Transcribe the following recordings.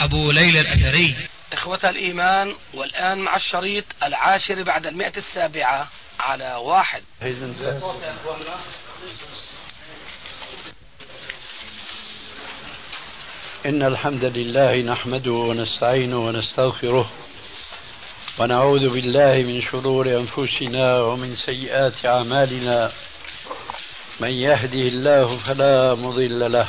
أبو ليلى الأثري. إخوة الإيمان والآن مع الشريط العاشر بعد المئة السابعة على واحد. إن الحمد لله نحمده ونستعينه ونستغفره ونعوذ بالله من شرور أنفسنا ومن سيئات أعمالنا. من يهده الله فلا مضل له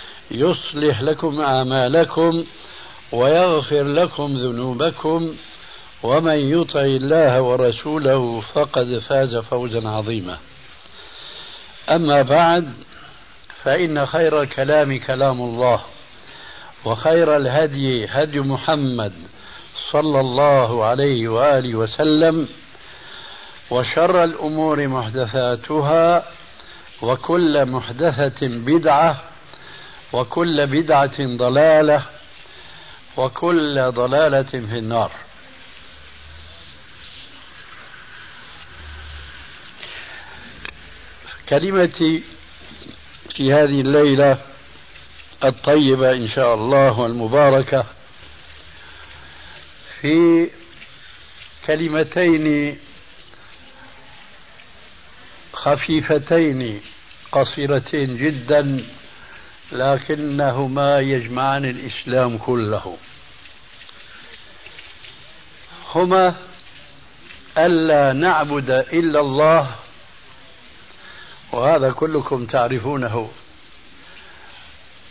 يصلح لكم أعمالكم ويغفر لكم ذنوبكم ومن يطع الله ورسوله فقد فاز فوزا عظيما. أما بعد فإن خير الكلام كلام الله وخير الهدي هدي محمد صلى الله عليه وآله وسلم وشر الأمور محدثاتها وكل محدثة بدعة وكل بدعة ضلالة وكل ضلالة في النار. كلمتي في هذه الليلة الطيبة إن شاء الله والمباركة في كلمتين خفيفتين قصيرتين جدا لكنهما يجمعان الإسلام كله. هما ألا نعبد إلا الله وهذا كلكم تعرفونه.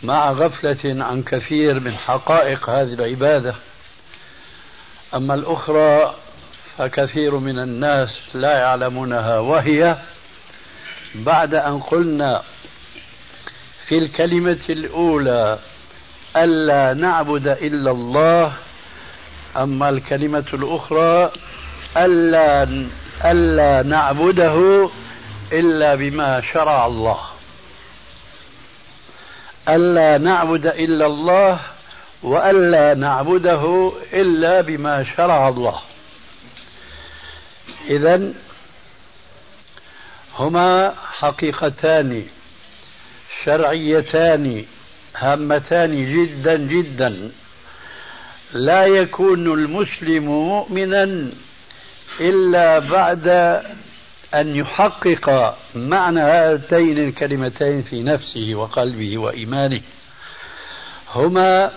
مع غفلة عن كثير من حقائق هذه العبادة أما الأخرى فكثير من الناس لا يعلمونها وهي بعد أن قلنا في الكلمة الأولى ألا نعبد إلا الله. أما الكلمة الأخرى ألا ألا نعبده إلا بما شرع الله. ألا نعبد إلا الله وألا نعبده إلا بما شرع الله. إذا هما حقيقتان. شرعيتان هامتان جدا جدا. لا يكون المسلم مؤمنا إلا بعد أن يحقق معنى هاتين الكلمتين في نفسه وقلبه وإيمانه. هما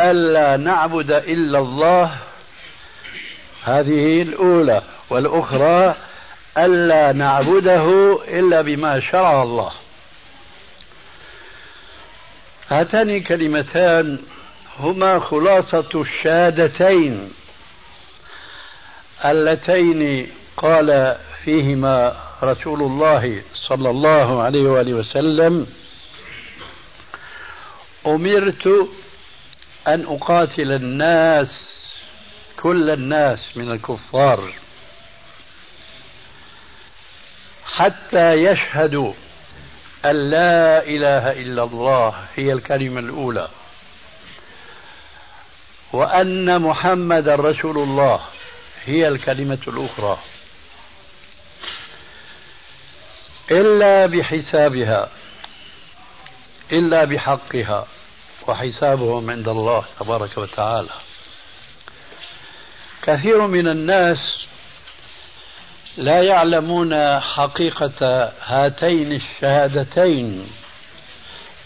ألا نعبد إلا الله. هذه الأولى. والأخرى ألا نعبده إلا بما شرع الله. هاتان كلمتان هما خلاصة الشهادتين. اللتين قال فيهما رسول الله صلى الله عليه وآله وسلم أمرت أن أقاتل الناس كل الناس من الكفار حتى يشهدوا أن لا إله إلا الله هي الكلمة الأولى. وأن محمد رسول الله هي الكلمة الأخرى. إلا بحسابها إلا بحقها وحسابهم عند الله تبارك وتعالى. كثير من الناس لا يعلمون حقيقة هاتين الشهادتين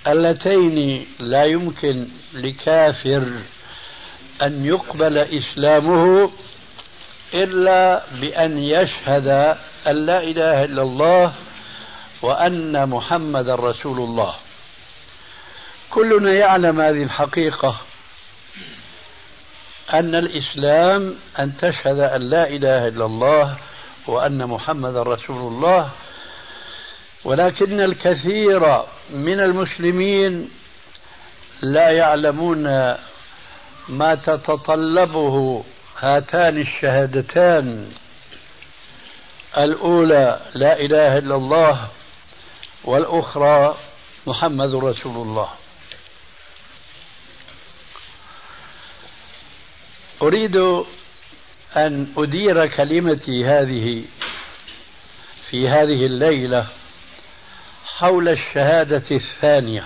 اللتين لا يمكن لكافر أن يقبل إسلامه إلا بأن يشهد أن لا إله إلا الله وأن محمد رسول الله. كلنا يعلم هذه الحقيقة أن الإسلام أن تشهد أن لا إله إلا الله وأن محمد رسول الله ولكن الكثير من المسلمين لا يعلمون ما تتطلبه هاتان الشهادتان. الأولى لا إله إلا الله والأخرى محمد رسول الله. أريد أن أدير كلمتي هذه في هذه الليلة حول الشهادة الثانية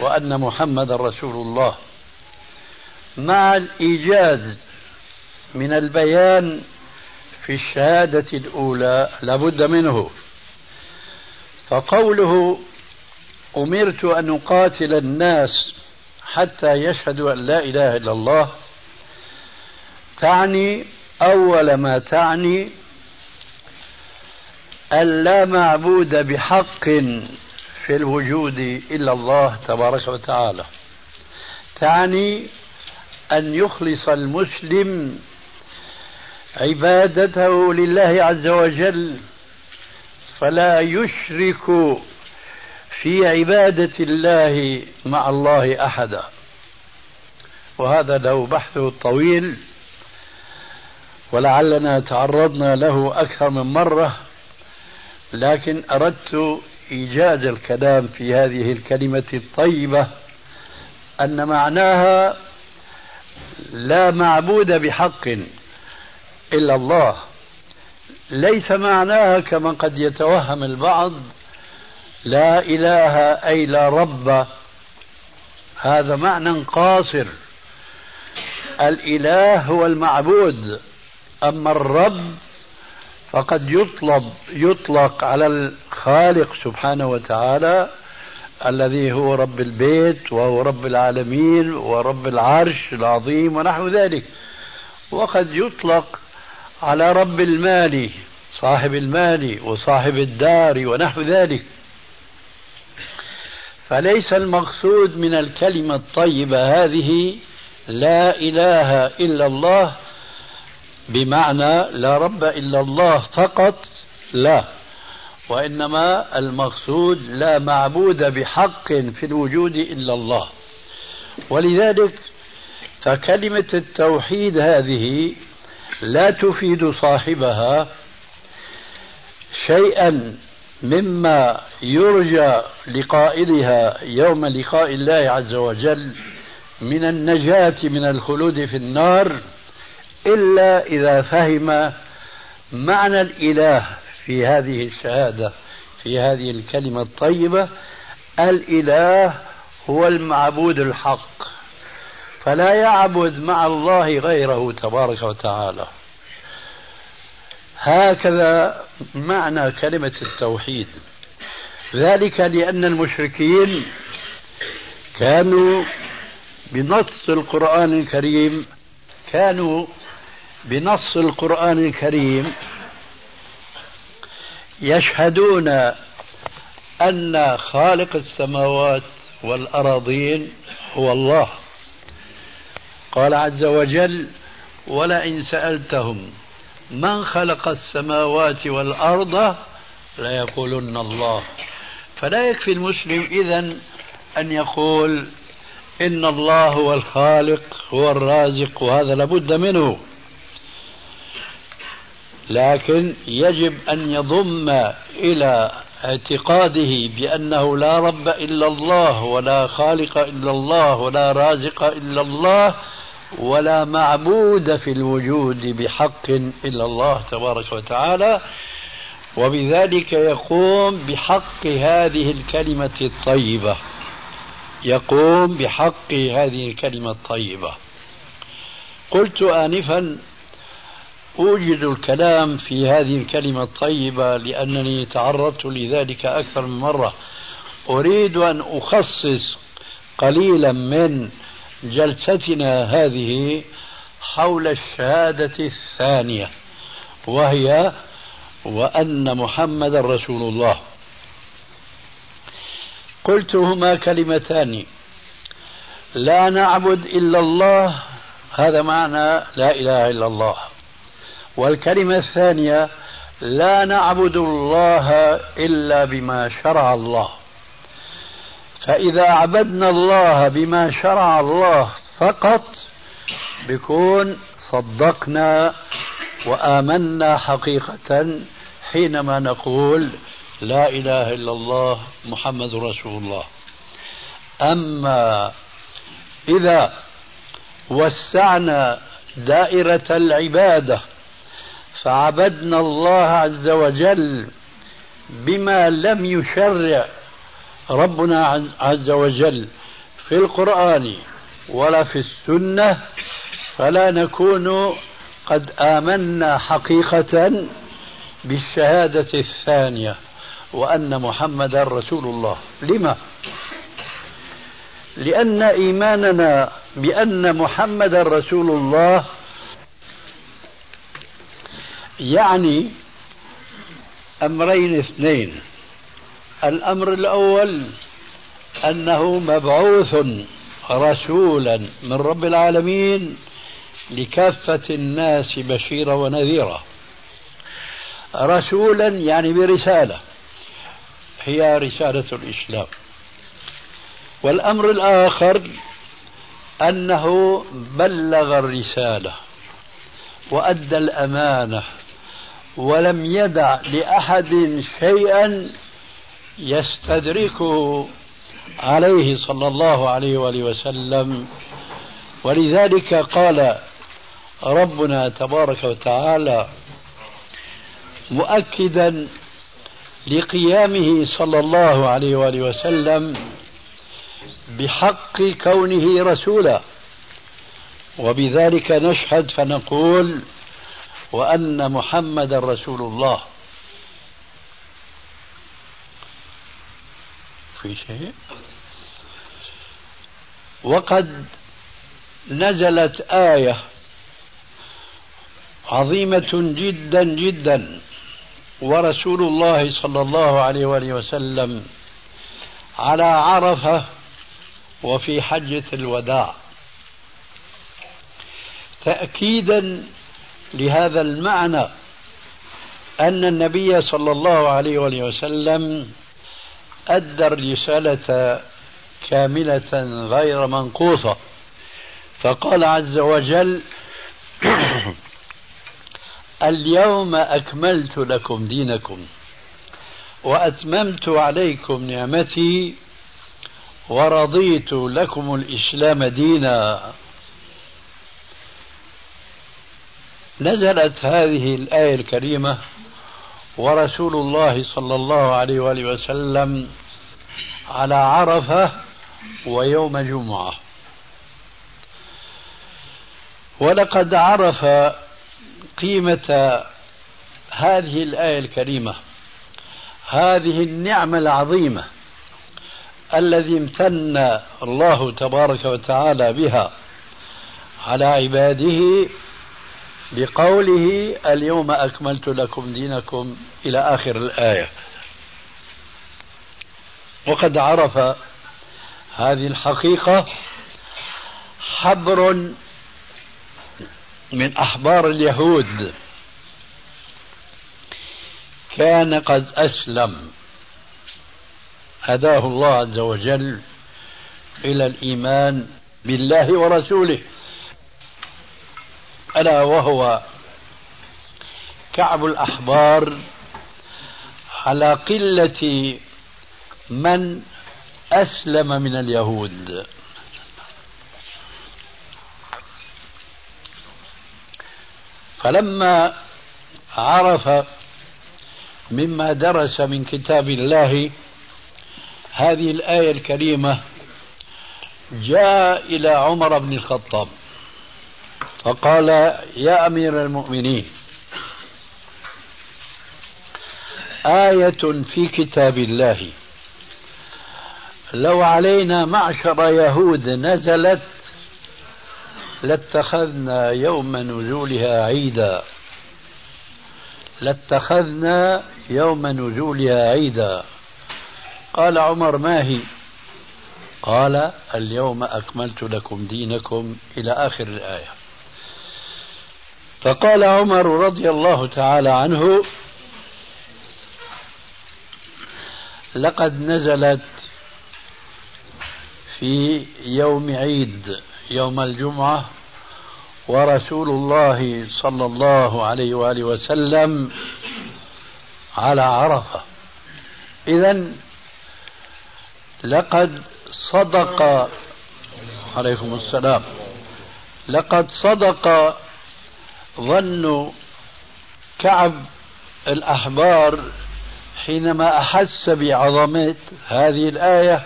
وأن محمد رسول الله مع الإيجاز من البيان في الشهادة الأولى لابد منه. فقوله أمرت أن أقاتل الناس حتى يشهدوا أن لا إله إلا الله تعني أول ما تعني أن لا معبود بحق في الوجود إلا الله تبارك وتعالى. تعني أن يخلص المسلم عبادته لله عز وجل فلا يشرك في عبادة الله مع الله أحدا. وهذا له بحث طويل. ولعلنا تعرضنا له أكثر من مرة لكن أردت إيجاز الكلام في هذه الكلمة الطيبة أن معناها لا معبود بحق إلا الله ليس معناها كما قد يتوهم البعض لا إله أي لا رب. هذا معنى قاصر الإله هو المعبود. أما الرب فقد يطلب يطلق على الخالق سبحانه وتعالى الذي هو رب البيت وهو رب العالمين ورب العرش العظيم ونحو ذلك. وقد يطلق على رب المال صاحب المال وصاحب الدار ونحو ذلك. فليس المقصود من الكلمة الطيبة هذه لا إله إلا الله بمعنى لا رب إلا الله فقط لا وإنما المقصود لا معبود بحق في الوجود إلا الله. ولذلك فكلمة التوحيد هذه لا تفيد صاحبها شيئا مما يرجى لقائلها يوم لقاء الله عز وجل من النجاة من الخلود في النار إلا إذا فهم معنى الإله في هذه الشهادة في هذه الكلمة الطيبة الإله هو المعبود الحق. فلا يعبد مع الله غيره تبارك وتعالى. هكذا معنى كلمة التوحيد. ذلك لأن المشركين كانوا بنص القرآن الكريم كانوا بنص القرآن الكريم يشهدون أن خالق السماوات والأراضين هو الله. قال عز وجل ولئن سألتهم من خلق السماوات والأرض ليقولن الله. فلا يكفي المسلم إذا أن يقول إن الله هو الخالق هو الرازق وهذا لابد منه. لكن يجب أن يضم إلى اعتقاده بأنه لا رب إلا الله ولا خالق إلا الله ولا رازق إلا الله ولا معبود في الوجود بحق إلا الله تبارك وتعالى. وبذلك يقوم بحق هذه الكلمة الطيبة. يقوم بحق هذه الكلمة الطيبة. قلت آنفا أوجد الكلام في هذه الكلمة الطيبة لأنني تعرضت لذلك أكثر من مرة. أريد أن أخصص قليلا من جلستنا هذه حول الشهادة الثانية وهي وأن محمد رسول الله. قلت هما كلمتان لا نعبد إلا الله هذا معنى لا إله إلا الله. والكلمة الثانية لا نعبد الله إلا بما شرع الله. فإذا عبدنا الله بما شرع الله فقط بكون صدقنا وآمنا حقيقة حينما نقول لا إله إلا الله محمد رسول الله. أما إذا وسعنا دائرة العبادة فعبدنا الله عز وجل بما لم يشرع ربنا عز وجل في القرآن ولا في السنة فلا نكون قد آمنا حقيقة بالشهادة الثانية وأن محمدا رسول الله لما؟ لأن إيماننا بأن محمدا رسول الله يعني أمرين اثنين. الأمر الأول أنه مبعوث رسولا من رب العالمين لكافة الناس بشيرا ونذيرا. رسولا يعني برسالة هي رسالة الإسلام. والأمر الآخر أنه بلغ الرسالة وأدى الأمانة. ولم يدع لأحد شيئا يستدركه عليه صلى الله عليه وآله وسلم. ولذلك قال ربنا تبارك وتعالى مؤكدا لقيامه صلى الله عليه وآله وسلم بحق كونه رسولا. وبذلك نشهد فنقول وأن محمدا رسول الله. في شيء؟ وقد نزلت آية عظيمة جدا جدا ورسول الله صلى الله عليه وآله وسلم على عرفة وفي حجة الوداع. تأكيدا لهذا المعنى أن النبي صلى الله عليه وسلم أدى الرسالة كاملة غير منقوصة. فقال عز وجل اليوم أكملت لكم دينكم وأتممت عليكم نعمتي ورضيت لكم الإسلام دينا. نزلت هذه الآية الكريمة ورسول الله صلى الله عليه وآله وسلم على عرفة ويوم جمعة. ولقد عرف قيمة هذه الآية الكريمة هذه النعمة العظيمة الذي امتن الله تبارك وتعالى بها على عباده بقوله اليوم أكملت لكم دينكم إلى آخر الآية. وقد عرف هذه الحقيقة حبر من أحبار اليهود. كان قد أسلم. هداه الله عز وجل إلى الإيمان بالله ورسوله. ألا وهو كعب الأحبار على قلة من أسلم من اليهود. فلما عرف مما درس من كتاب الله هذه الآية الكريمة جاء إلى عمر بن الخطاب. فقال يا أمير المؤمنين آية في كتاب الله لو علينا معشر يهود نزلت لاتخذنا يوم نزولها عيدا. لاتخذنا يوم نزولها عيدا. قال عمر ما هي؟ قال اليوم أكملت لكم دينكم إلى آخر الآية. فقال عمر رضي الله تعالى عنه لقد نزلت في يوم عيد يوم الجمعة ورسول الله صلى الله عليه وآله وسلم على عرفة. إذا لقد صدق عليكم السلام لقد صدق ظن كعب الأحبار حينما أحس بعظمة هذه الآية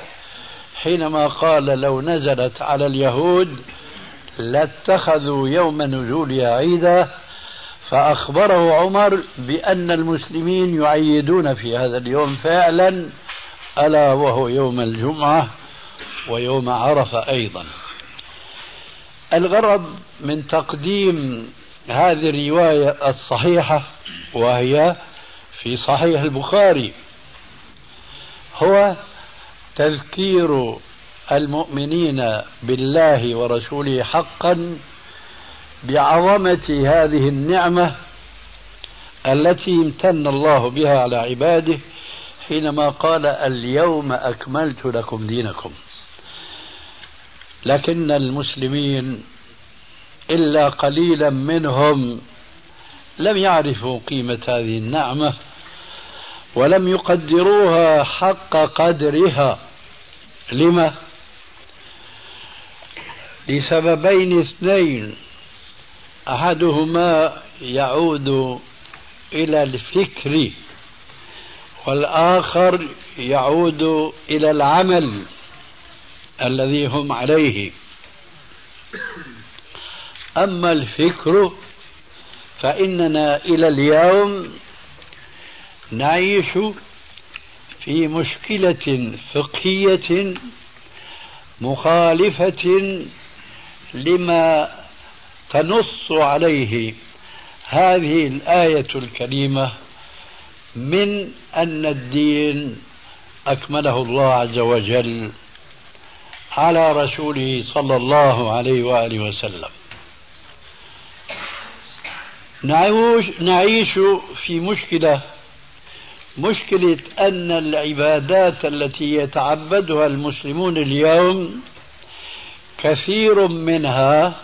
حينما قال لو نزلت على اليهود لاتخذوا يوم نزولها عيدا فأخبره عمر بأن المسلمين يعيدون في هذا اليوم فعلا ألا وهو يوم الجمعة ويوم عرفة أيضا. الغرض من تقديم هذه الرواية الصحيحة وهي في صحيح البخاري. هو تذكير المؤمنين بالله ورسوله حقا بعظمة هذه النعمة التي امتن الله بها على عباده حينما قال اليوم أكملت لكم دينكم. لكن المسلمين إلا قليلا منهم لم يعرفوا قيمة هذه النعمة ولم يقدروها حق قدرها. لما؟ لسببين اثنين. أحدهما يعود إلى الفكر والآخر يعود إلى العمل الذي هم عليه. أما الفكر فإننا إلى اليوم نعيش في مشكلة فقهية مخالفة لما تنص عليه هذه الآية الكريمة من أن الدين أكمله الله عز وجل على رسوله صلى الله عليه وآله وسلم. نعيش في مشكلة. مشكلة أن العبادات التي يتعبدها المسلمون اليوم كثير منها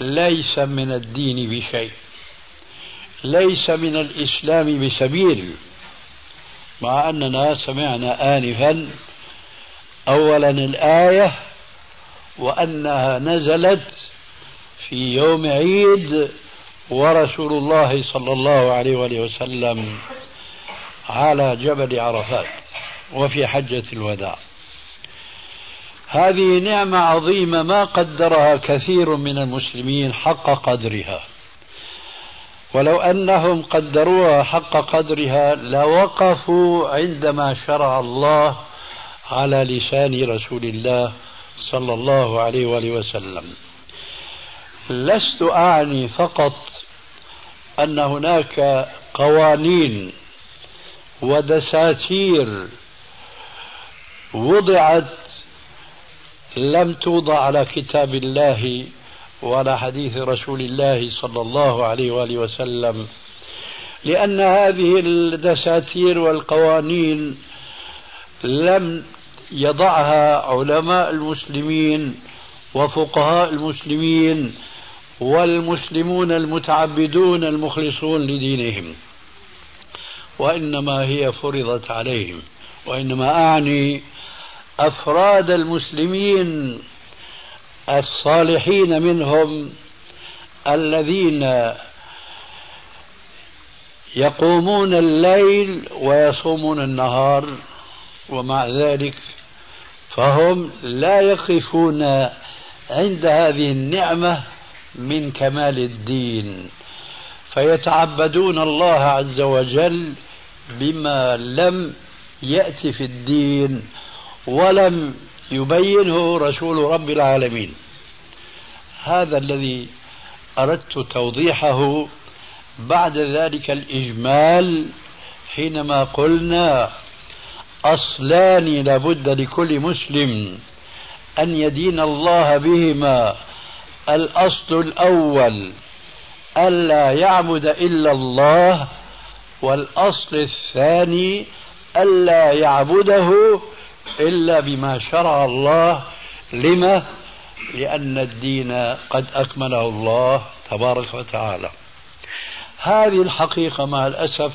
ليس من الدين بشيء. ليس من الإسلام بسبيل مع أننا سمعنا انفا اولا الآية وأنها نزلت في يوم عيد ورسول الله صلى الله عليه وآله وسلم على جبل عرفات وفي حجة الوداع. هذه نعمة عظيمة ما قدرها كثير من المسلمين حق قدرها. ولو أنهم قدروها حق قدرها لوقفوا عندما شرع الله على لسان رسول الله صلى الله عليه وآله وسلم. لست أعني فقط أن هناك قوانين ودساتير وضعت لم توضع على كتاب الله وعلى حديث رسول الله صلى الله عليه وآله وسلم لأن هذه الدساتير والقوانين لم يضعها علماء المسلمين وفقهاء المسلمين والمسلمون المتعبدون المخلصون لدينهم. وإنما هي فرضت عليهم. وإنما أعني أفراد المسلمين الصالحين منهم الذين يقومون الليل ويصومون النهار. ومع ذلك فهم لا يقفون عند هذه النعمة من كمال الدين. فيتعبدون الله عز وجل بما لم يأتي في الدين ولم يبينه رسول رب العالمين. هذا الذي أردت توضيحه بعد ذلك الإجمال حينما قلنا أصلان لابد لكل مسلم أن يدين الله بهما الأصل الأول ألا يعبد إلا الله والأصل الثاني ألا يعبده إلا بما شرع الله لما؟ لأن الدين قد أكمله الله تبارك وتعالى هذه الحقيقة مع الأسف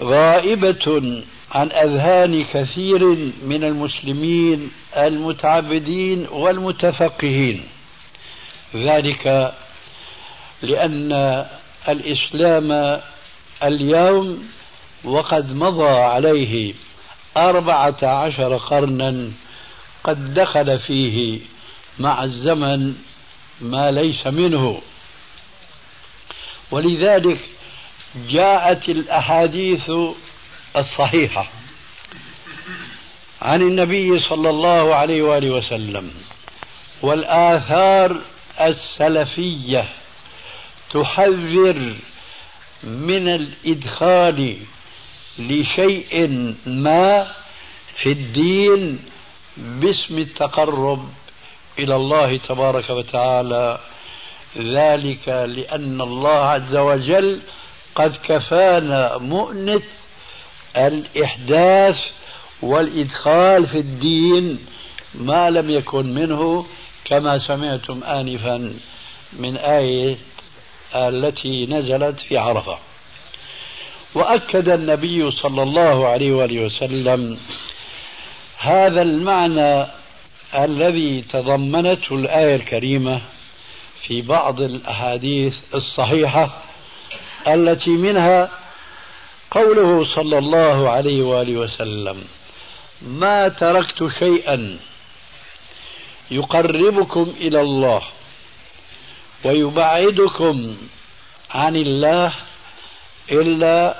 غائبة عن أذهان كثير من المسلمين المتعبدين والمتفقهين. ذلك لأن الإسلام اليوم وقد مضى عليه أربعة عشر قرنا قد دخل فيه مع الزمن ما ليس منه. ولذلك جاءت الأحاديث الصحيحة. عن النبي صلى الله عليه وآله وسلم والآثار السلفية تحذر من الإدخال لشيء ما في الدين باسم التقرب إلى الله تبارك وتعالى. ذلك لأن الله عز وجل قد كفانا مؤنة الإحداث والإدخال في الدين ما لم يكن منه كما سمعتم آنفا من آية التي نزلت في عرفة. وأكد النبي صلى الله عليه وآله وسلم هذا المعنى الذي تضمنته الآية الكريمة في بعض الأحاديث الصحيحة التي منها قوله صلى الله عليه وآله وسلم ما تركت شيئا يقربكم إلى الله ويبعدكم عن الله إلا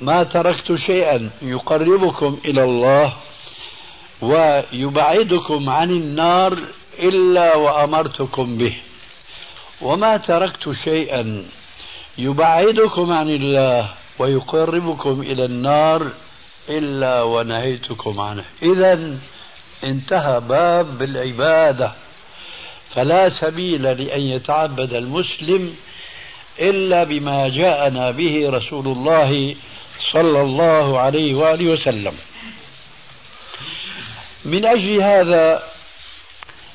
ما تركت شيئا يقربكم إلى الله ويبعدكم عن النار إلا وأمرتكم به. وما تركت شيئا يبعدكم عن الله ويقربكم إلى النار إلا ونهيتكم عنه. إذا انتهى باب العبادة. فلا سبيل لأن يتعبد المسلم إلا بما جاءنا به رسول الله صلى الله عليه وآله وسلم. من أجل هذا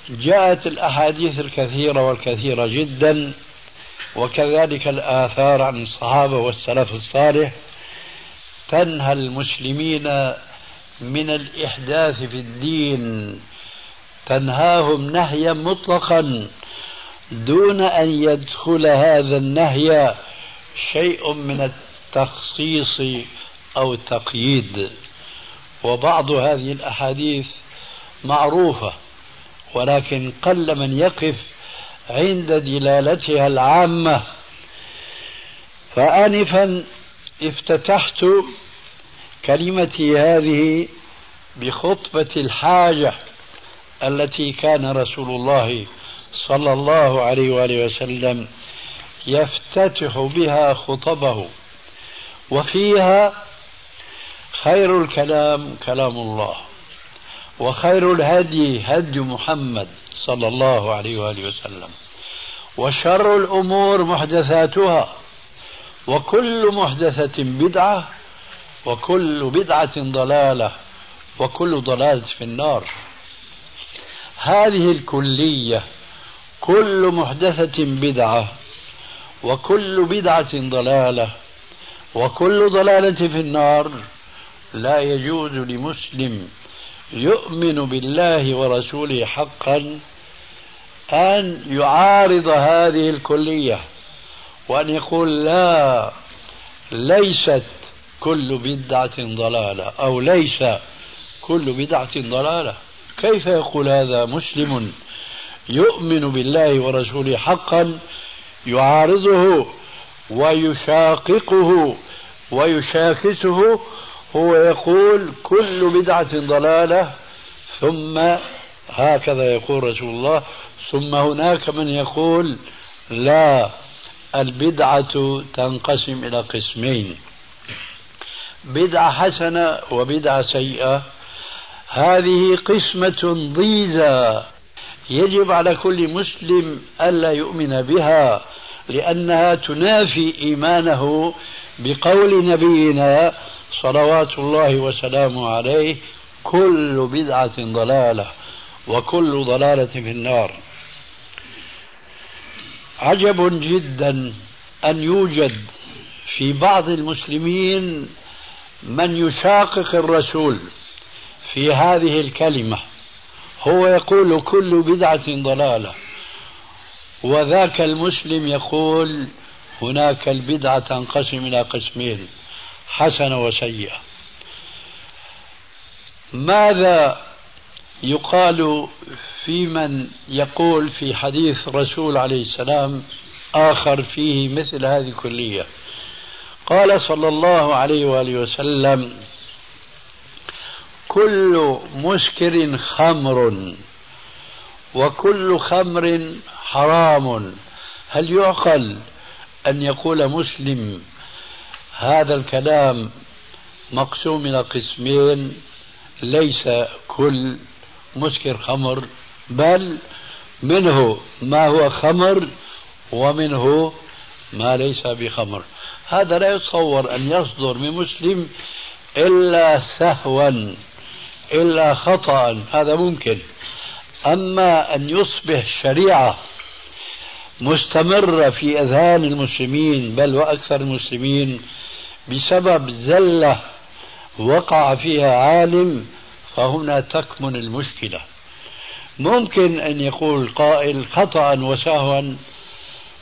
جاءت الأحاديث الكثيرة والكثيرة جدا وكذلك الآثار عن الصحابة والسلف الصالح تنهى المسلمين من الإحداث في الدين. تنهاهم نهيا مطلقا دون أن يدخل هذا النهي شيء من التخصيص أو التقييد. وبعض هذه الأحاديث معروفة ولكن قل من يقف عند دلالتها العامة. فآنفا افتتحت كلمتي هذه بخطبة الحاجة التي كان رسول الله صلى الله عليه وآله وسلم يفتتح بها خطبه. وفيها خير الكلام كلام الله وخير الهدي هدي محمد صلى الله عليه وآله وسلم وشر الأمور محدثاتها وكل محدثة بدعة وكل بدعة ضلالة وكل ضلاله في النار. هذه الكلية كل محدثة بدعة وكل بدعة ضلالة وكل ضلالة في النار. لا يجوز لمسلم يؤمن بالله ورسوله حقا أن يعارض هذه الكلية وأن يقول لا ليست كل بدعة ضلالة أو ليس كل بدعة ضلالة. كيف يقول هذا مسلم يؤمن بالله ورسوله حقا يعارضه ويشاققه ويشاكسه هو يقول كل بدعة ضلالة ثم هكذا يقول رسول الله ثم هناك من يقول لا البدعة تنقسم إلى قسمين. بدعة حسنة وبدعة سيئة. هذه قسمة ضيزة يجب على كل مسلم ألا يؤمن بها لأنها تنافي إيمانه بقول نبينا صلوات الله وسلامه عليه كل بدعة ضلالة وكل ضلالة في النار. عجب جدا أن يوجد في بعض المسلمين من يشاقق الرسول في هذه الكلمة هو يقول كل بدعة ضلالة وذاك المسلم يقول هناك البدعة تنقسم إلى قسمين حسنة وسيئة. ماذا يقال في من يقول في حديث رسول عليه السلام آخر فيه مثل هذه الكلية؟ قال صلى الله عليه وآله وسلم كل مسكر خمر وكل خمر حرام. هل يعقل أن يقول مسلم هذا الكلام مقسوم إلى قسمين؟ ليس كل مسكر خمر بل منه ما هو خمر ومنه ما ليس بخمر. هذا لا يتصور أن يصدر من مسلم إلا سهوا إلا خطأ هذا ممكن. أما أن يصبح شريعة مستمرة في أذهان المسلمين بل وأكثر المسلمين بسبب زلة وقع فيها عالم فهنا تكمن المشكلة. ممكن أن يقول قائل خطأ وسهوا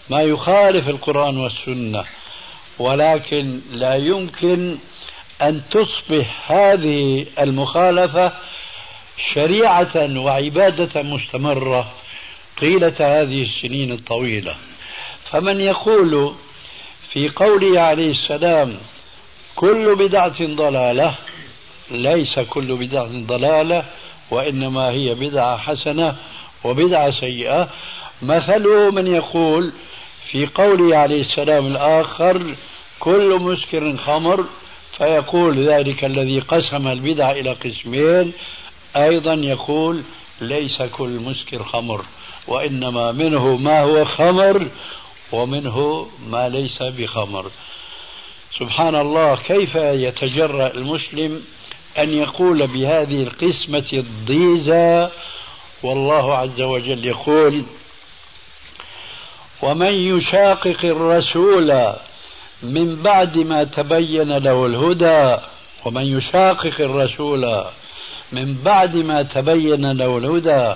ما يخالف القرآن والسنة. ولكن لا يمكن أن تصبح هذه المخالفة شريعة وعبادة مستمرة طيلة هذه السنين الطويلة. فمن يقول في قوله عليه السلام كل بدعة ضلالة ليس كل بدعة ضلالة وإنما هي بدعة حسنة وبدعة سيئة مثله من يقول في قوله عليه السلام الآخر كل مسكر خمر. فيقول ذلك الذي قسم البدع إلى قسمين. أيضا يقول ليس كل مسكر خمر وإنما منه ما هو خمر ومنه ما ليس بخمر. سبحان الله كيف يتجرأ المسلم أن يقول بهذه القسمة الضيزة والله عز وجل يقول ومن يشاقق الرسول من بعد ما تبين له الهدى ومن يشاقق الرسول من بعد ما تبين له الهدى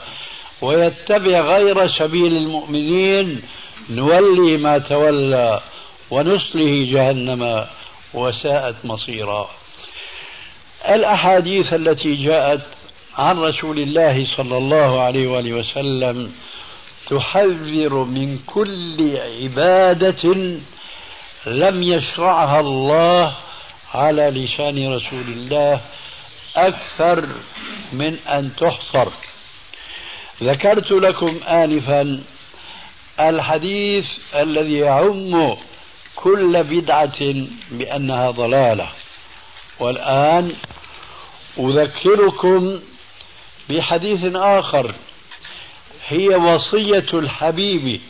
ويتبع غير سبيل المؤمنين نولي ما تولى ونصله جهنم وساءت مصيرا. الأحاديث التي جاءت عن رسول الله صلى الله عليه وآله وسلم تحذر من كل عبادة لم يشرعها الله على لسان رسول الله أكثر من أن تحصر. ذكرت لكم انفا الحديث الذي يعم كل بدعة بأنها ضلالة. والآن أذكركم بحديث آخر. هي وصية الحبيب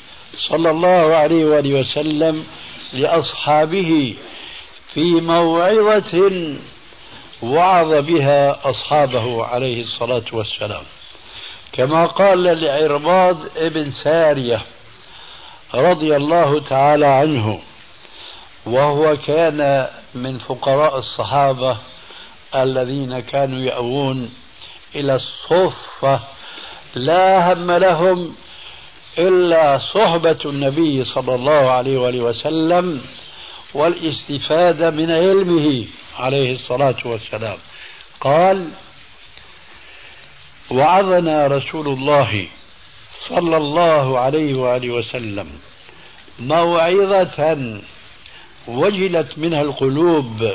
صلى الله عليه وآله وسلم لأصحابه في موعظة وعظ بها أصحابه عليه الصلاة والسلام. كما قال لعرباض ابن سارية رضي الله تعالى عنه وهو كان من فقراء الصحابة الذين كانوا يأوون إلى الصفة لا هم لهم إلا صحبة النبي صلى الله عليه وآله وسلم والاستفادة من علمه عليه الصلاة والسلام. قال وعظنا رسول الله صلى الله عليه وآله وسلم موعظة وجلت منها القلوب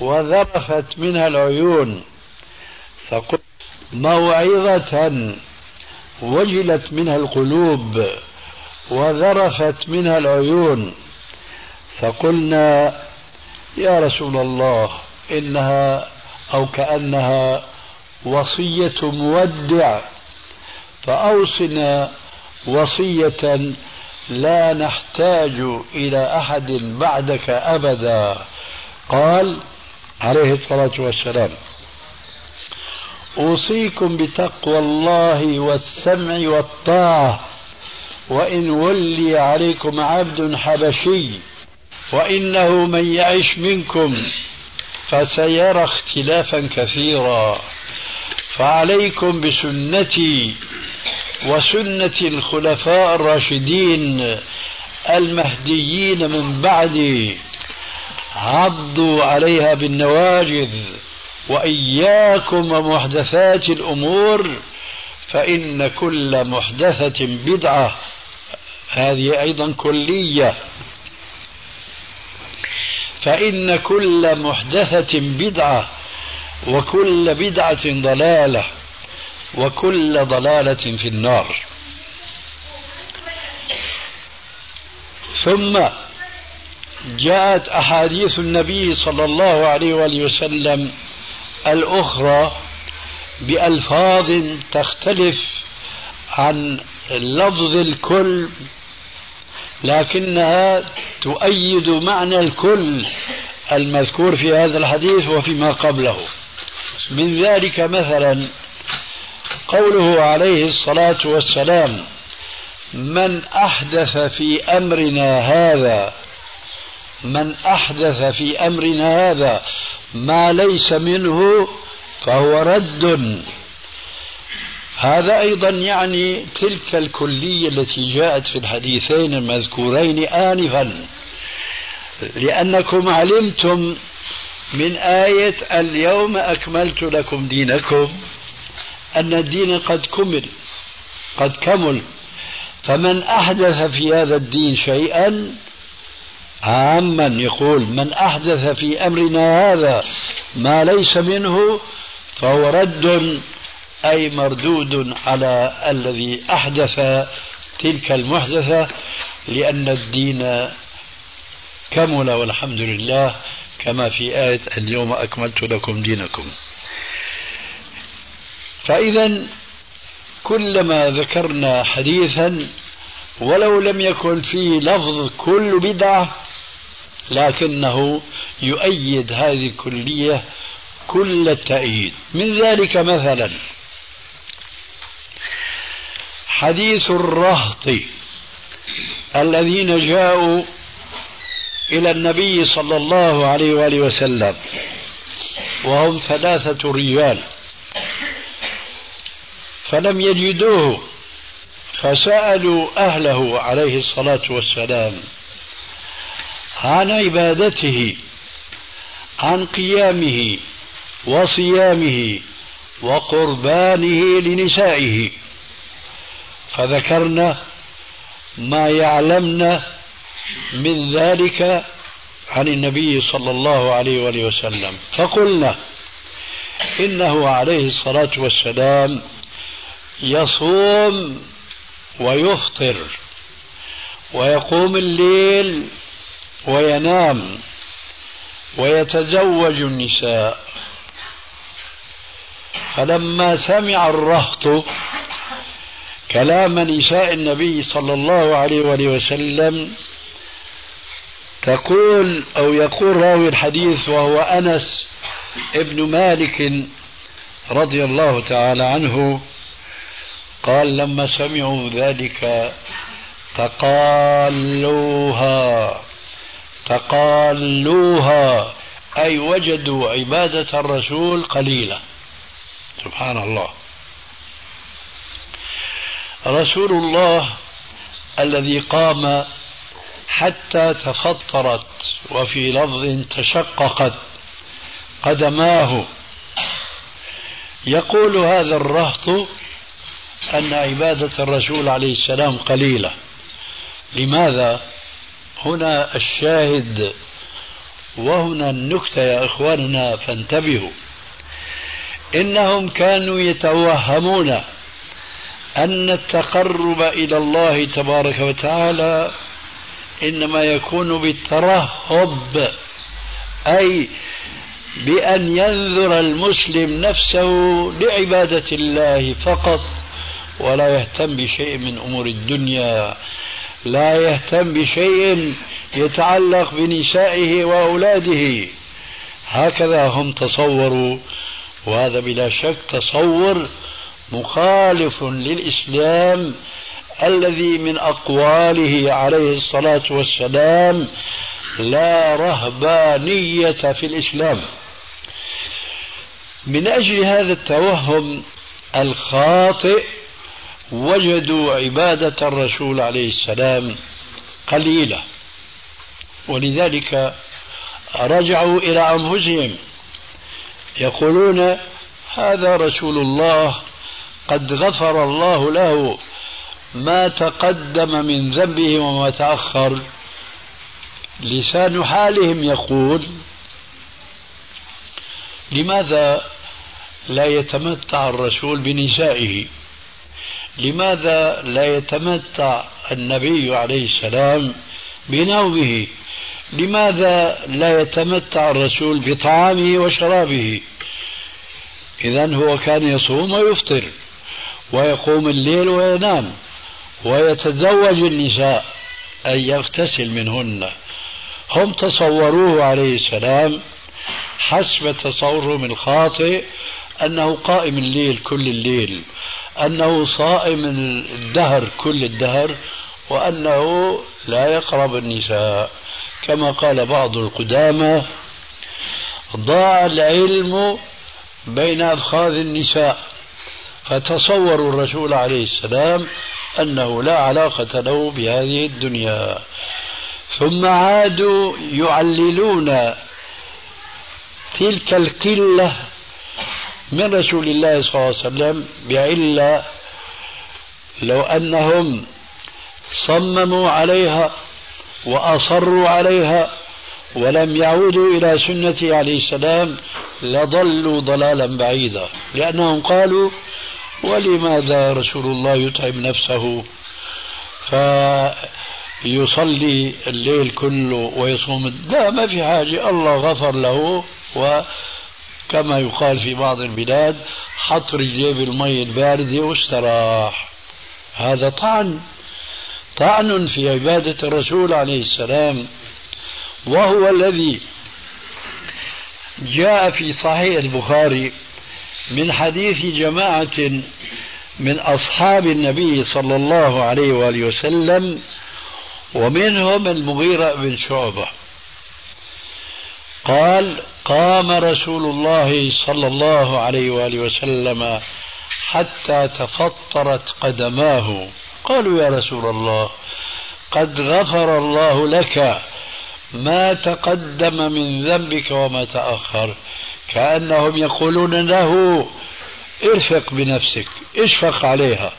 وذرفت منها العيون فقل موعظة وجلت منها القلوب وذرفت منها العيون فقلنا يا رسول الله إنها أو كأنها وصية مودع فأوصنا وصية لا نحتاج إلى أحد بعدك أبدا قال عليه الصلاة والسلام. أوصيكم بتقوى الله والسمع والطاعة وإن ولي عليكم عبد حبشي وإنه من يعش منكم فسيرى اختلافا كثيرا. فعليكم بسنتي وسنة الخلفاء الراشدين المهديين من بعدي عضوا عليها بالنواجذ. وإياكم ومحدثات الأمور فإن كل محدثة بدعة. هذه أيضا كلية. فإن كل محدثة بدعة وكل بدعة ضلالة وكل ضلالة في النار. ثم جاءت أحاديث النبي صلى الله عليه وآله وسلم الأخرى بألفاظ تختلف عن لفظ الكل لكنها تؤيد معنى الكل المذكور في هذا الحديث وفيما قبله. من ذلك مثلا قوله عليه الصلاة والسلام من أحدث في أمرنا هذا من أحدث في أمرنا هذا ما ليس منه فهو رد. هذا أيضا يعني تلك الكلية التي جاءت في الحديثين المذكورين آنفا لأنكم علمتم من آية اليوم أكملت لكم دينكم أن الدين قد كمل قد كمل. فمن أحدث في هذا الدين شيئا عاما يقول من أحدث في أمرنا هذا ما ليس منه فهو رد أي مردود على الذي أحدث تلك المحدثة لأن الدين كمل والحمد لله كما في آية اليوم أكملت لكم دينكم. فإذا كلما ذكرنا حديثا ولو لم يكن فيه لفظ كل بدعة لكنه يؤيد هذه الكلية كل التأييد. من ذلك مثلا حديث الرهط الذين جاءوا إلى النبي صلى الله عليه وآله وسلم وهم ثلاثة رجال. فلم يجدوه فسألوا أهله عليه الصلاة والسلام. عن عبادته عن قيامه وصيامه وقربانه لنسائه. فذكرنا ما يعلمنا من ذلك عن النبي صلى الله عليه وآله وسلم. فقلنا إنه عليه الصلاة والسلام يصوم ويفطر ويقوم الليل وينام ويتزوج النساء. فلما سمع الرهط كلام نساء النبي صلى الله عليه وآله وسلم تقول أو يقول راوي الحديث وهو أنس ابن مالك رضي الله تعالى عنه قال لما سمعوا ذلك تقالوها. تقالوها أي وجدوا عبادة الرسول قليلة سبحان الله رسول الله الذي قام حتى تفطرت وفي لفظ تشققت قدماه. يقول هذا الرهط أن عبادة الرسول عليه السلام قليلة. لماذا؟ هنا الشاهد وهنا النكتة يا إخواننا فانتبهوا. إنهم كانوا يتوهمون أن التقرب إلى الله تبارك وتعالى إنما يكون بالترهب أي بأن ينذر المسلم نفسه لعبادة الله فقط ولا يهتم بشيء من أمور الدنيا. لا يهتم بشيء يتعلق بنسائه وأولاده. هكذا هم تصوروا وهذا بلا شك تصور مخالف للإسلام الذي من أقواله عليه الصلاة والسلام لا رهبانية في الإسلام. من أجل هذا التوهم الخاطئ وجدوا عبادة الرسول عليه السلام قليلة. ولذلك رجعوا إلى أنفسهم يقولون هذا رسول الله قد غفر الله له ما تقدم من ذنبه وما تأخر. لسان حالهم يقول لماذا لا يتمتع الرسول بنسائه؟ لماذا لا يتمتع النبي عليه السلام بنومه؟ لماذا لا يتمتع الرسول بطعامه وشرابه؟ إذا هو كان يصوم ويفطر ويقوم الليل وينام ويتزوج النساء أي يغتسل منهن. هم تصوروه عليه السلام حسب تصورهم الخاطئ أنه قائم الليل كل الليل أنه صائم الدهر كل الدهر وأنه لا يقرب النساء. كما قال بعض القدامى ضاع العلم بين أفخاذ النساء. فتصوروا الرسول عليه السلام أنه لا علاقة له بهذه الدنيا. ثم عادوا يعللون تلك القلة من رسول الله صلى الله عليه وسلم بعلة لو أنهم صمموا عليها وأصروا عليها ولم يعودوا إلى سنته عليه السلام لضلوا ضلالا بعيدا. لأنهم قالوا ولماذا رسول الله يتعب نفسه فيصلي الليل كله ويصوم؟ لا ما في حاجة. الله غفر له وكما يقال في بعض البلاد حط رجليه بالمي الباردة واستراح هذا طعن طعن في عبادة الرسول عليه السلام. وهو الذي جاء في صحيح البخاري من حديث جماعة من أصحاب النبي صلى الله عليه وآله وسلم ومنهم المغيرة بن شعبة. قال قام رسول الله صلى الله عليه وآله وسلم حتى تفطرت قدماه. قالوا يا رسول الله قد غفر الله لك ما تقدم من ذنبك وما تأخر. كأنهم يقولون له ارفق بنفسك اشفق عليها.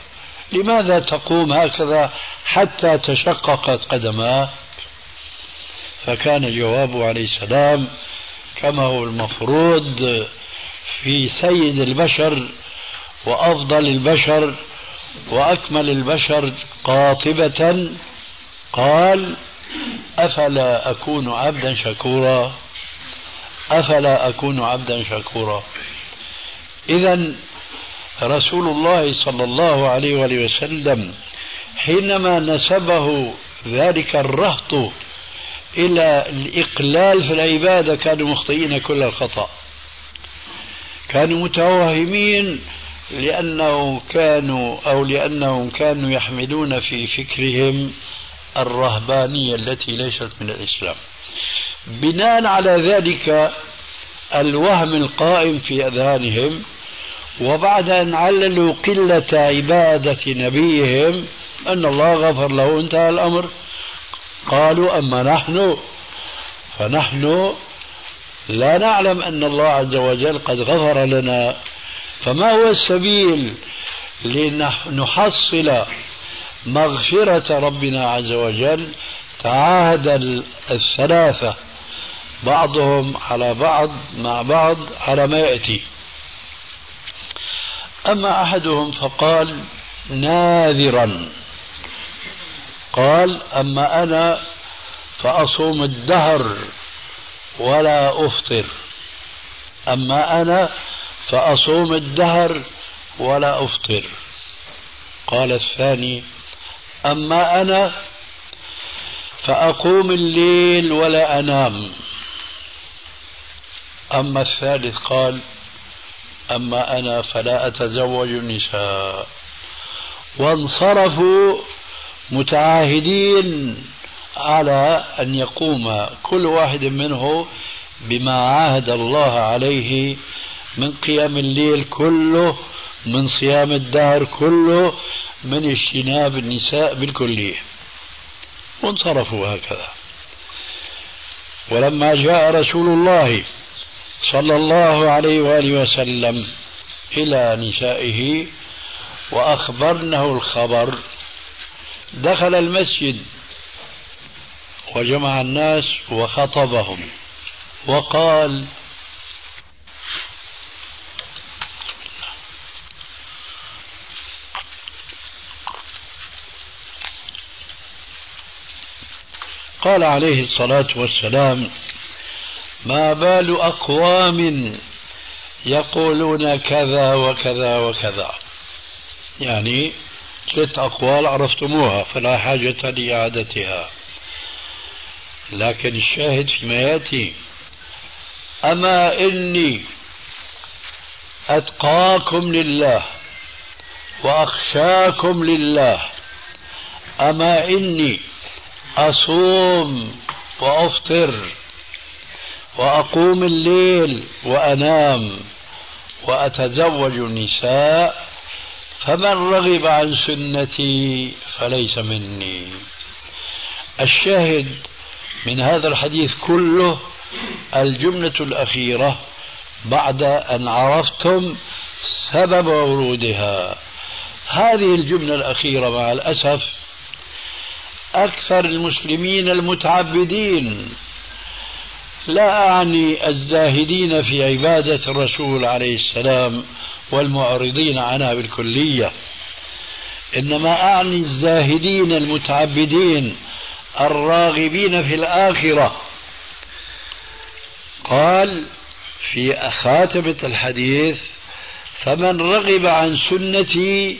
لماذا تقوم هكذا حتى تشققت قدماه؟ فكان جوابه عليه السلام كما هو المفروض في سيد البشر وأفضل البشر وأكمل البشر قاطبة قال أفلا أكون عبدا شكورا؟ أفلا أكون عبدا شكورا؟ اذا رسول الله صلى الله عليه وآله وسلم حينما نسبه ذلك الرهط إلى الإقلال في العبادة كانوا مخطئين كل الخطأ. كانوا متوهمين لأنه كانوا أو لأنهم كانوا يحملون في فكرهم الرهبانية التي ليست من الإسلام. بناء على ذلك الوهم القائم في أذهانهم وبعد أن عللوا قلة عبادة نبيهم أن الله غفر له انتهى الأمر. قالوا أما نحن فنحن لا نعلم أن الله عز وجل قد غفر لنا. فما هو السبيل لنحصل مغفرة ربنا عز وجل؟ تعاهد الثلاثة بعضهم على بعض مع بعض على ما يأتي. أما أحدهم فقال ناذرا. قال أما أنا فأصوم الدهر ولا أفطر. أما أنا فأصوم الدهر ولا أفطر. قال الثاني أما أنا فأقوم الليل ولا أنام. أما الثالث قال أما أنا فلا أتزوج النساء وانصرفوا متعاهدين على أن يقوم كل واحد منه بما عاهد الله عليه من قيام الليل كله من صيام الدهر كله من اجتناب النساء بالكلية وانصرفوا هكذا. ولما جاء رسول الله صلى الله عليه وآله وسلم إلى نسائه وأخبرنه الخبر دخل المسجد وجمع الناس وخطبهم وقال قال عليه الصلاة والسلام ما بال أقوام يقولون كذا وكذا وكذا. يعني ثلاث أقوال عرفتموها فلا حاجة لإعادتها. لكن الشاهد فيما يأتي أما إني أتقاكم لله وأخشاكم لله أما إني أصوم وأفطر وأقوم الليل وأنام وأتزوج النساء فمن رغب عن سنتي فليس مني. الشاهد من هذا الحديث كله الجملة الأخيرة بعد أن عرفتم سبب ورودها. هذه الجملة الأخيرة مع الأسف أكثر المسلمين المتعبدين. لا أعني الزاهدين في عبادة الرسول عليه السلام والمعرضين عنها بالكلية. إنما أعني الزاهدين المتعبدين الراغبين في الآخرة. قال في خاتمة الحديث فمن رغب عن سنتي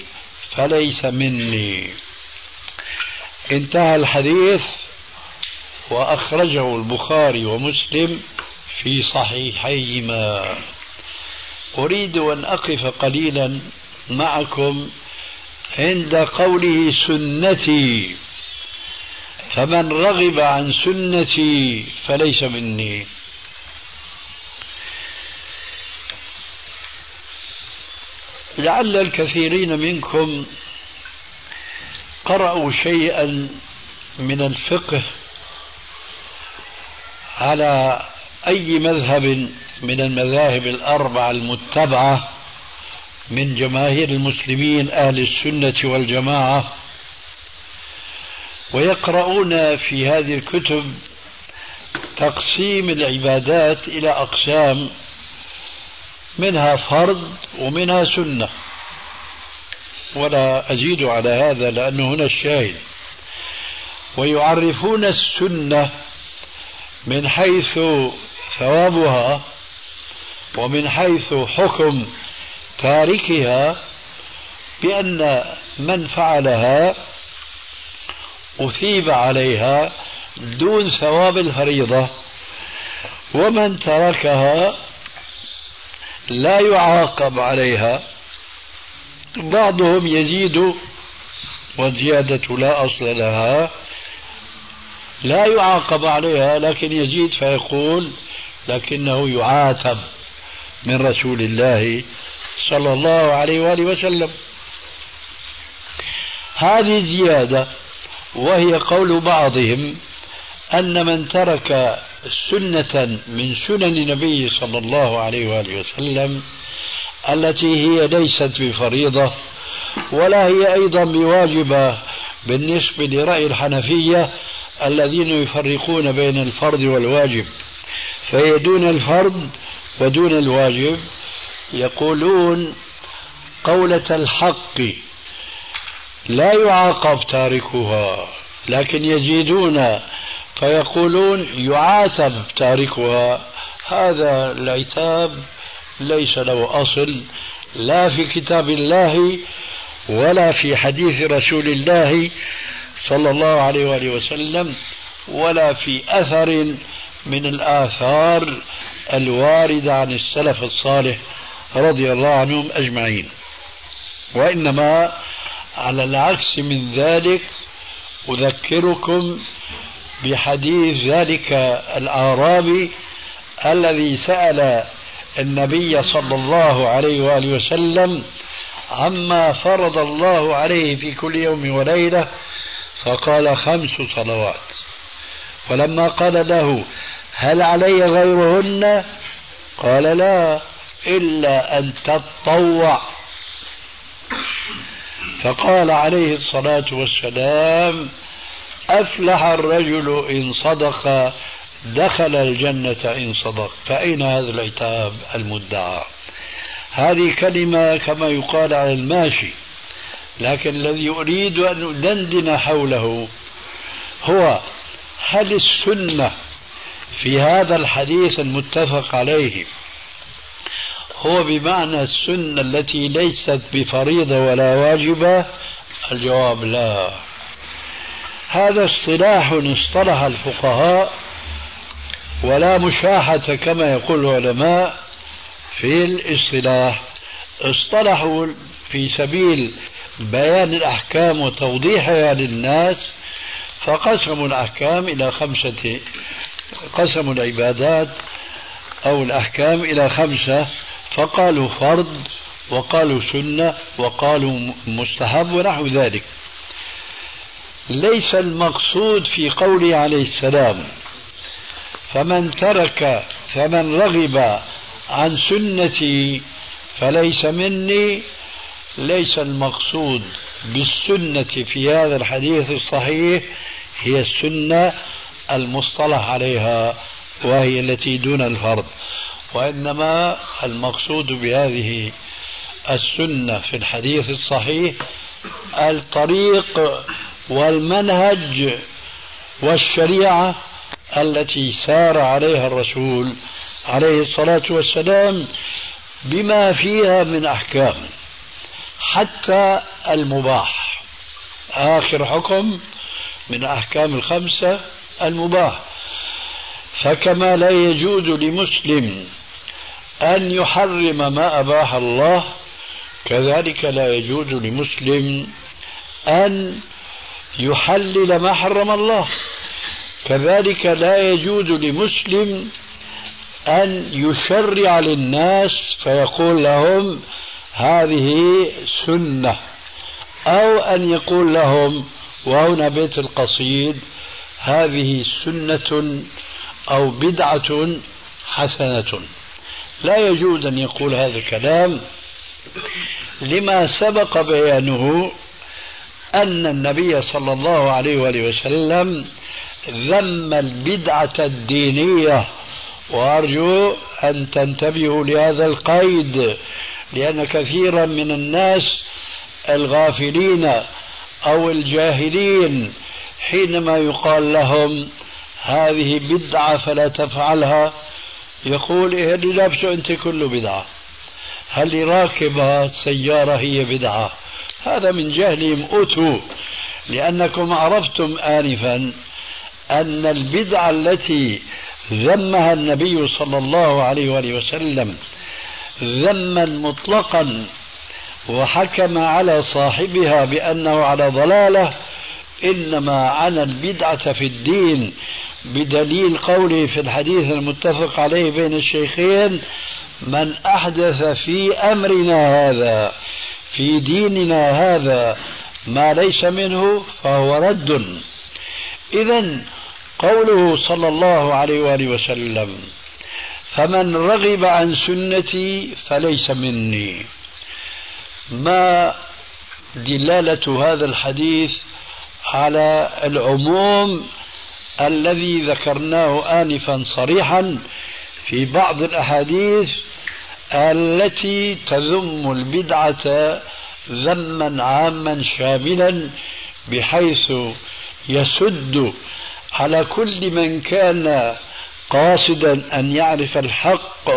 فليس مني. انتهى الحديث وأخرجه البخاري ومسلم في صحيحيهما. أريد أن أقف قليلا معكم عند قوله سنتي. فمن رغب عن سنتي فليس مني. لعل الكثيرين منكم قرأوا شيئا من الفقه على أي مذهب من المذاهب الأربعة المتبعة من جماهير المسلمين أهل السنة والجماعة ويقرؤون في هذه الكتب تقسيم العبادات إلى أقسام منها فرض ومنها سنة. ولا أزيد على هذا لأنه هنا الشاهد. ويعرفون السنة من حيث ثوابها ومن حيث حكم تاركها بأن من فعلها أثيب عليها دون ثواب الفريضة ومن تركها لا يعاقب عليها. بعضهم يزيد والزيادة لا أصل لها لا يعاقب عليها لكن يزيد فيقول لكنه يعاتب من رسول الله صلى الله عليه وآله وسلم. هذه زيادة وهي قول بعضهم أن من ترك سنة من سنن النبي صلى الله عليه وآله وسلم التي هي ليست بفريضة ولا هي أيضا بواجبة بالنسبة لرأي الحنفية الذين يفرقون بين الفرض والواجب. فهي دون الفرض ودون الواجب. يقولون قولة الحق لا يعاقب تاركها لكن يزيدون فيقولون يعاتب تاركها. هذا العتاب ليس له أصل لا في كتاب الله ولا في حديث رسول الله صلى الله عليه وآله وسلم ولا في أثر من الآثار الواردة عن السلف الصالح رضي الله عنهم أجمعين. وإنما على العكس من ذلك أذكركم بحديث ذلك الأعرابي الذي سأل النبي صلى الله عليه وآله وسلم عما فرض الله عليه في كل يوم وليلة فقال خمس صلوات. ولما قال له هل علي غيرهن؟ قال لا إلا أن تطوع. فقال عليه الصلاة والسلام أفلح الرجل إن صدق دخل الجنة إن صدق. فأين هذا العتاب المدعى؟ هذه كلمة كما يقال على الماشي لكن الذي أريد أن أدندن حوله هو هل السنة في هذا الحديث المتفق عليه. هو بمعنى السنة التي ليست بفريضة ولا واجبة؟ الجواب لا. هذا اصطلاح اصطلح الفقهاء ولا مشاحة كما يقول العلماء في الاصطلاح. اصطلحوا في سبيل بيان الأحكام وتوضيحها للناس فقسموا الأحكام إلى خمسة قسموا العبادات أو الأحكام إلى خمسة. فقالوا فرض وقالوا سنة وقالوا مستحب ونحو ذلك. ليس المقصود في قوله عليه السلام فمن ترك فمن رغب عن سنتي فليس مني. ليس المقصود بالسنة في هذا الحديث الصحيح هي السنة المصطلح عليها وهي التي دون الفرض وإنما المقصود بهذه السنة في الحديث الصحيح الطريق والمنهج والشريعة التي سار عليها الرسول عليه الصلاة والسلام بما فيها من أحكام حتى المباح. آخر حكم من أحكام الخمسة المباح. فكما لا يجوز لمسلم أن يحرم ما أباح الله كذلك لا يجوز لمسلم أن يحلل ما حرم الله. كذلك لا يجوز لمسلم أن يشرع للناس فيقول لهم هذه سنة أو أن يقول لهم وهنا بيت القصيد هذه سنة أو بدعة حسنة. لا يجوز أن يقول هذا الكلام لما سبق بيانه أن النبي صلى الله عليه وآله وسلم ذم البدعة الدينية. وأرجو أن تنتبهوا لهذا القيد لأن كثيرا من الناس الغافلين أو الجاهلين حينما يقال لهم هذه بدعة فلا تفعلها يقول إيه اللي لابسه أنت كله بدعة. هل راكب سيارة هي بدعة؟ هذا من جهلهم أتوا لأنكم عرفتم آنفا أن البدعة التي ذمها النبي صلى الله عليه وآله وسلم ذما مطلقا وحكم على صاحبها بأنه على ضلالة إنما عن البدعة في الدين بدليل قوله في الحديث المتفق عليه بين الشيخين من أحدث في أمرنا هذا في ديننا هذا ما ليس منه فهو رد. إذا قوله صلى الله عليه وآله وسلم فمن رغب عن سنتي فليس مني. ما دلالة هذا الحديث على العموم الذي ذكرناه آنفا صريحا في بعض الأحاديث التي تذم البدعة ذما عاما شاملا بحيث يسد على كل من كان قاصدا أن يعرف الحق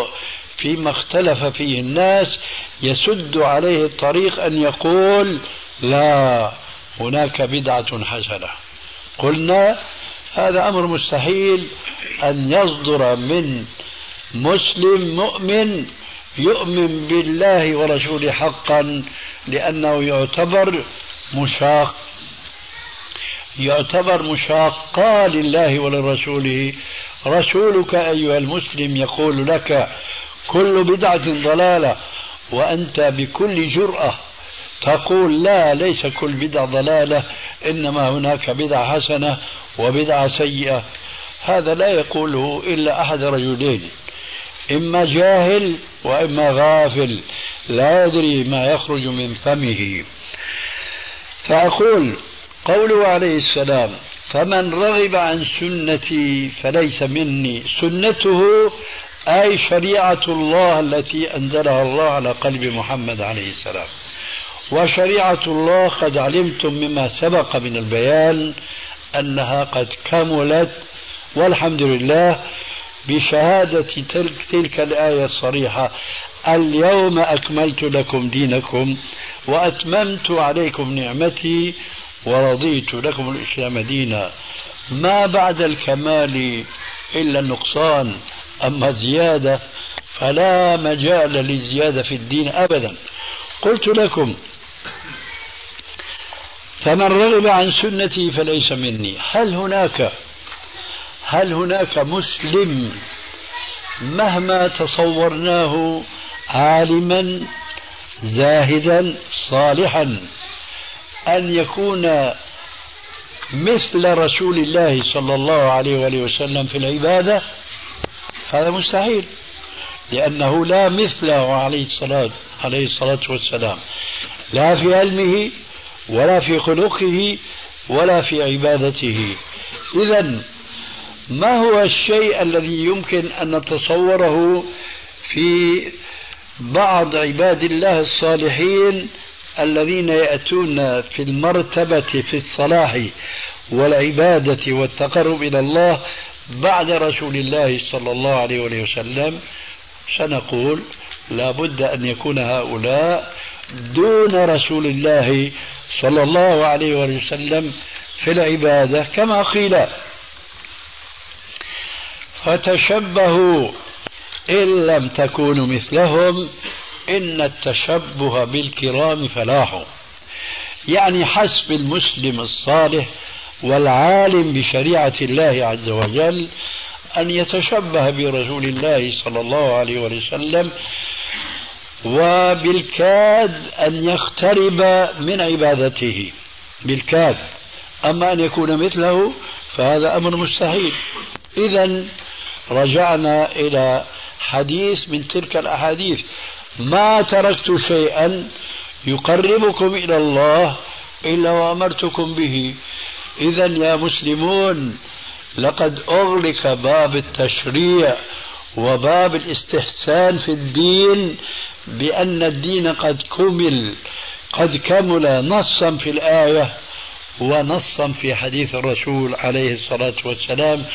فيما اختلف فيه الناس يسد عليه الطريق أن يقول لا هناك بدعة حسنة. قلنا هذا أمر مستحيل أن يصدر من مسلم مؤمن يؤمن بالله ورسوله حقا لأنه يعتبر مشاق يعتبر مشاقا لله ولرسوله. رسولك أيها المسلم يقول لك كل بدعة ضلالة وأنت بكل جرأة تقول لا ليس كل بدعة ضلالة إنما هناك بدعة حسنة وبدعة سيئة. هذا لا يقوله إلا أحد رجلين إما جاهل وإما غافل لا يدري ما يخرج من فمه. فأقول قوله عليه السلام فمن رغب عن سنتي فليس مني. سنته أي شريعة الله التي أنزلها الله على قلب محمد عليه السلام. وشريعة الله قد علمتم مما سبق من البيان أنها قد كملت والحمد لله بشهادة تلك, تلك الآية الصريحة اليوم أكملت لكم دينكم وأتممت عليكم نعمتي ورضيت لكم الإسلام دينا. ما بعد الكمال إلا النقصان أما الزيادة فلا مجال للزيادة في الدين أبدا. قلت لكم فمن رغب عن سنتي فليس مني. هل هناك هل هناك مسلم مهما تصورناه عالما زاهدا صالحا أن يكون مثل رسول الله صلى الله عليه وآله وسلم في العبادة؟ هذا مستحيل لأنه لا مثله عليه الصلاة عليه الصلاة والسلام. لا في علمه ولا في خلقه ولا في عبادته. إذا ما هو الشيء الذي يمكن أن نتصوره في بعض عباد الله الصالحين الذين يأتون في المرتبة في الصلاح والعبادة والتقرب إلى الله بعد رسول الله صلى الله عليه وسلم؟ سنقول لا بد أن يكون هؤلاء دون رسول الله صلى الله عليه وسلم في العبادة كما قيل فتشبهوا إن لم تكونوا مثلهم إن التشبه بالكرام فلاح. يعني حسب المسلم الصالح والعالم بشريعة الله عز وجل أن يتشبه برسول الله صلى الله عليه وسلم وبالكاد أن يقترب من عبادته. بالكاد. أما أن يكون مثله فهذا أمر مستحيل. إذا رجعنا إلى حديث من تلك الأحاديث. ما تركت شيئا يقربكم إلى الله إلا وأمرتكم به. إذا يا مسلمون لقد أغلق باب التشريع وباب الاستحسان في الدين بأن الدين قد كمل قد كمل نصا في الآية ونصا في حديث الرسول عليه الصلاة والسلام.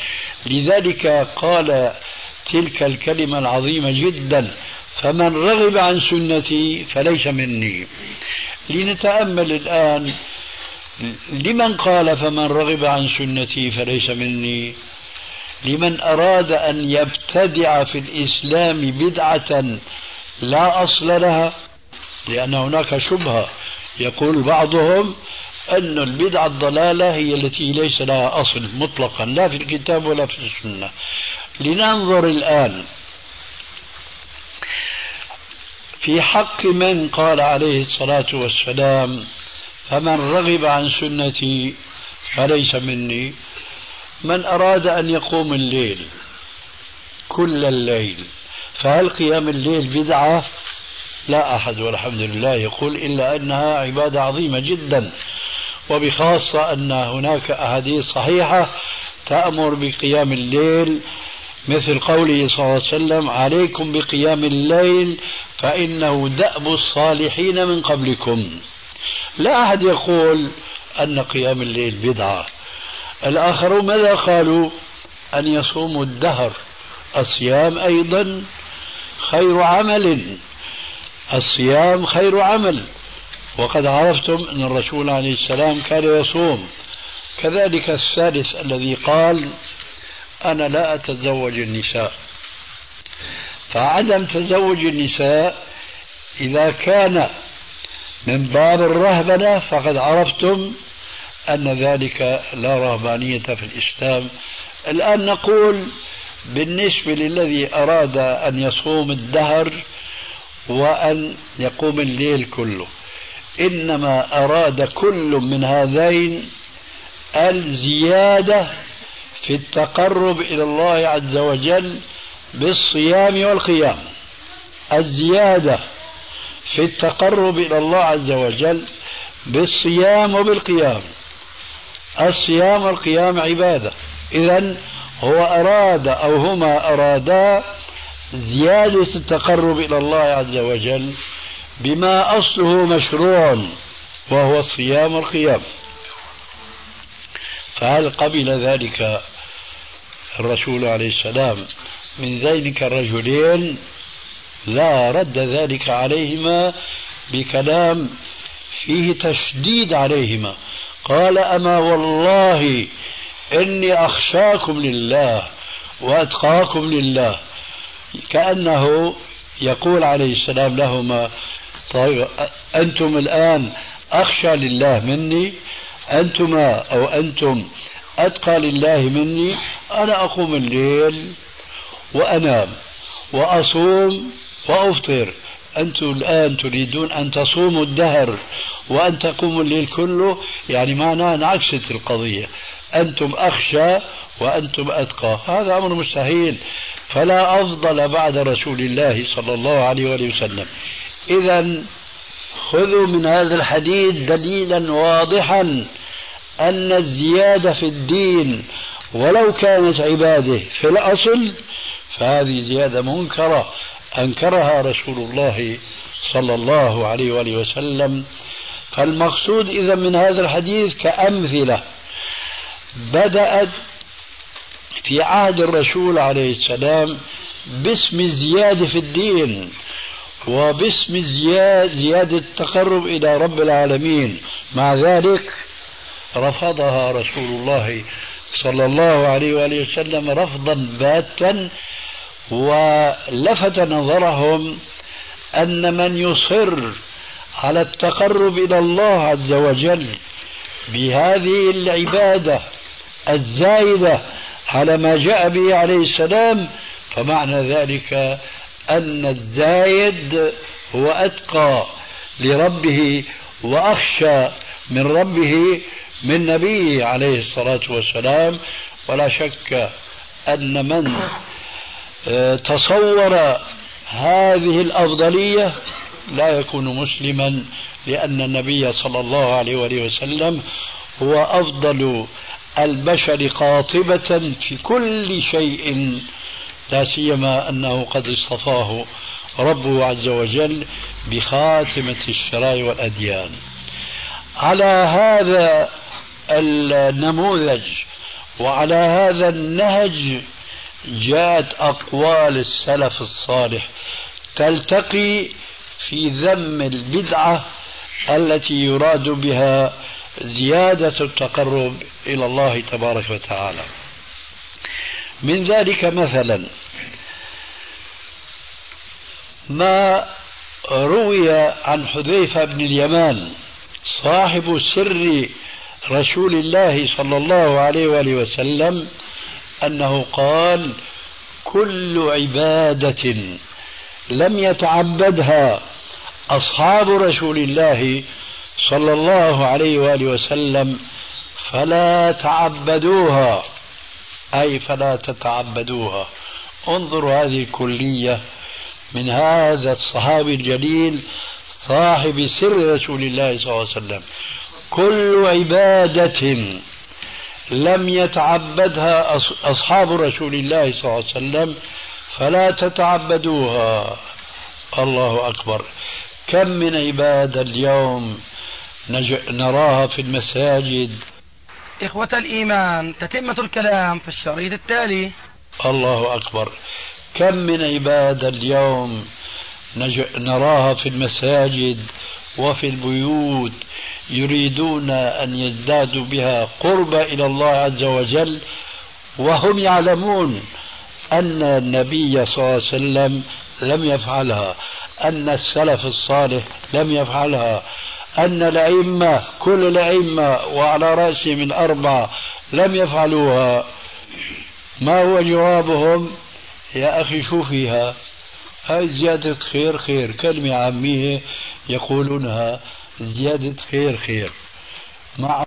لذلك قال تلك الكلمة العظيمة جدا فمن رغب عن سنتي فليس مني. لنتأمل الآن لمن قال فمن رغب عن سنتي فليس مني لمن أراد أن يبتدع في الإسلام بدعة لا أصل لها لأن هناك شبهة. يقول بعضهم أن البدعة الضلالة هي التي ليس لها أصل مطلقا لا في الكتاب ولا في السنة. لننظر الآن في حق من قال عليه الصلاة والسلام فمن رغب عن سنتي فليس مني من أراد أن يقوم الليل كل الليل فهل قيام الليل بدعة؟ لا أحد والحمد لله يقول إلا أنها عبادة عظيمة جدا وبخاصة أن هناك أحاديث صحيحة تأمر بقيام الليل مثل قوله صلى الله عليه وسلم عليكم بقيام الليل فإنه دأب الصالحين من قبلكم. لا أحد يقول أن قيام الليل بدعة. الآخرون ماذا قالوا؟ أن يصوموا الدهر الصيام أيضا خير عمل. الصيام خير عمل. وقد عرفتم أن الرسول عليه السلام كان يصوم. كذلك الثالث الذي قال أنا لا أتزوج النساء. فعدم تزوج النساء إذا كان من باب الرهبنة فقد عرفتم أن ذلك لا رهبانية في الإسلام. الآن نقول بالنسبة للذي أراد أن يصوم الدهر وأن يقوم الليل كله. إنما أراد كل من هذين الزيادة في التقرب إلى الله عز وجل بالصيام والقيام. الزيادة في التقرب إلى الله عز وجل بالصيام وبالقيام. الصيام والقيام عبادة. إذا هو أراد أو هما أرادا زيادة التقرب إلى الله عز وجل بما أصله مشروع وهو الصيام والقيام فهل قبل ذلك الرسول عليه السلام من ذلك الرجلين لا رد ذلك عليهما بكلام فيه تشديد عليهما؟ قال أما والله إني أخشاكم لله وأتقاكم لله. كأنه يقول عليه السلام لهما طيب أنتم الآن أخشى لله مني؟ أنتما أو أنتم أتقى لله مني؟ أنا أقوم الليل وأنام وأصوم وأفطر. أنتم الآن تريدون أن تصوموا الدهر وأن تقوموا الليل كله؟ يعني معناه انعكست القضية. أنتم أخشى وأنتم أتقى. هذا أمر مستحيل. فلا أفضل بعد رسول الله صلى الله عليه وآله وسلم. إذا خذوا من هذا الحديث دليلا واضحا أن الزيادة في الدين ولو كانت عباده في الأصل فهذه زيادة منكرة. أنكرها رسول الله صلى الله عليه وآله وسلم. فالمقصود إذا من هذا الحديث كأمثلة. بدأت في عهد الرسول عليه السلام باسم الزيادة في الدين وباسم زيادة, التقرب إلى رب العالمين. مع ذلك رفضها رسول الله صلى الله عليه وآله وسلم رفضا باتا ولفت نظرهم أن من يصر على التقرب إلى الله عز وجل بهذه العبادة الزايدة على ما جاء به عليه السلام فمعنى ذلك أن الزايد هو أتقى لربه وأخشى من ربه من نبيه عليه الصلاة والسلام. ولا شك أن من تصور هذه الأفضلية لا يكون مسلما لأن النبي صلى الله عليه وسلم هو أفضل البشر قاطبة في كل شيء لا سيما أنه قد اصطفاه ربه عز وجل بخاتمة الشرائع والأديان. على هذا النموذج وعلى هذا النهج جاءت أقوال السلف الصالح تلتقي في ذم البدعة التي يراد بها زيادة التقرب إلى الله تبارك وتعالى. من ذلك مثلا ما روي عن حذيفة بن اليمان صاحب سر رسول الله صلى الله عليه وآله وسلم أنه قال كل عبادة لم يتعبدها أصحاب رسول الله صلى الله عليه وآله وسلم فلا تعبدوها. أي فلا تتعبدوها. انظروا هذه الكلية من هذا الصحابي الجليل صاحب سر رسول الله صلى الله عليه وسلم. كل عبادة لم يتعبدها أصحاب رسول الله صلى الله عليه وسلم فلا تتعبدوها. الله أكبر. كم من عبادة اليوم نراها في المساجد. إخوة الإيمان تتمة الكلام في الشريط التالي. الله أكبر. كم من عبادة اليوم نراها في المساجد وفي البيوت يريدون أن يزدادوا بها قربا إلى الله عز وجل وهم يعلمون أن النبي صلى الله عليه وسلم لم يفعلها أن السلف الصالح لم يفعلها أن الأئمة كل الأئمة وعلى رأسهم الأربعة لم يفعلوها. ما هو جوابهم؟ يا أخي شو فيها؟ هاي زيادة خير خير. كلمة عامية يقولونها زيادة خير خير. مع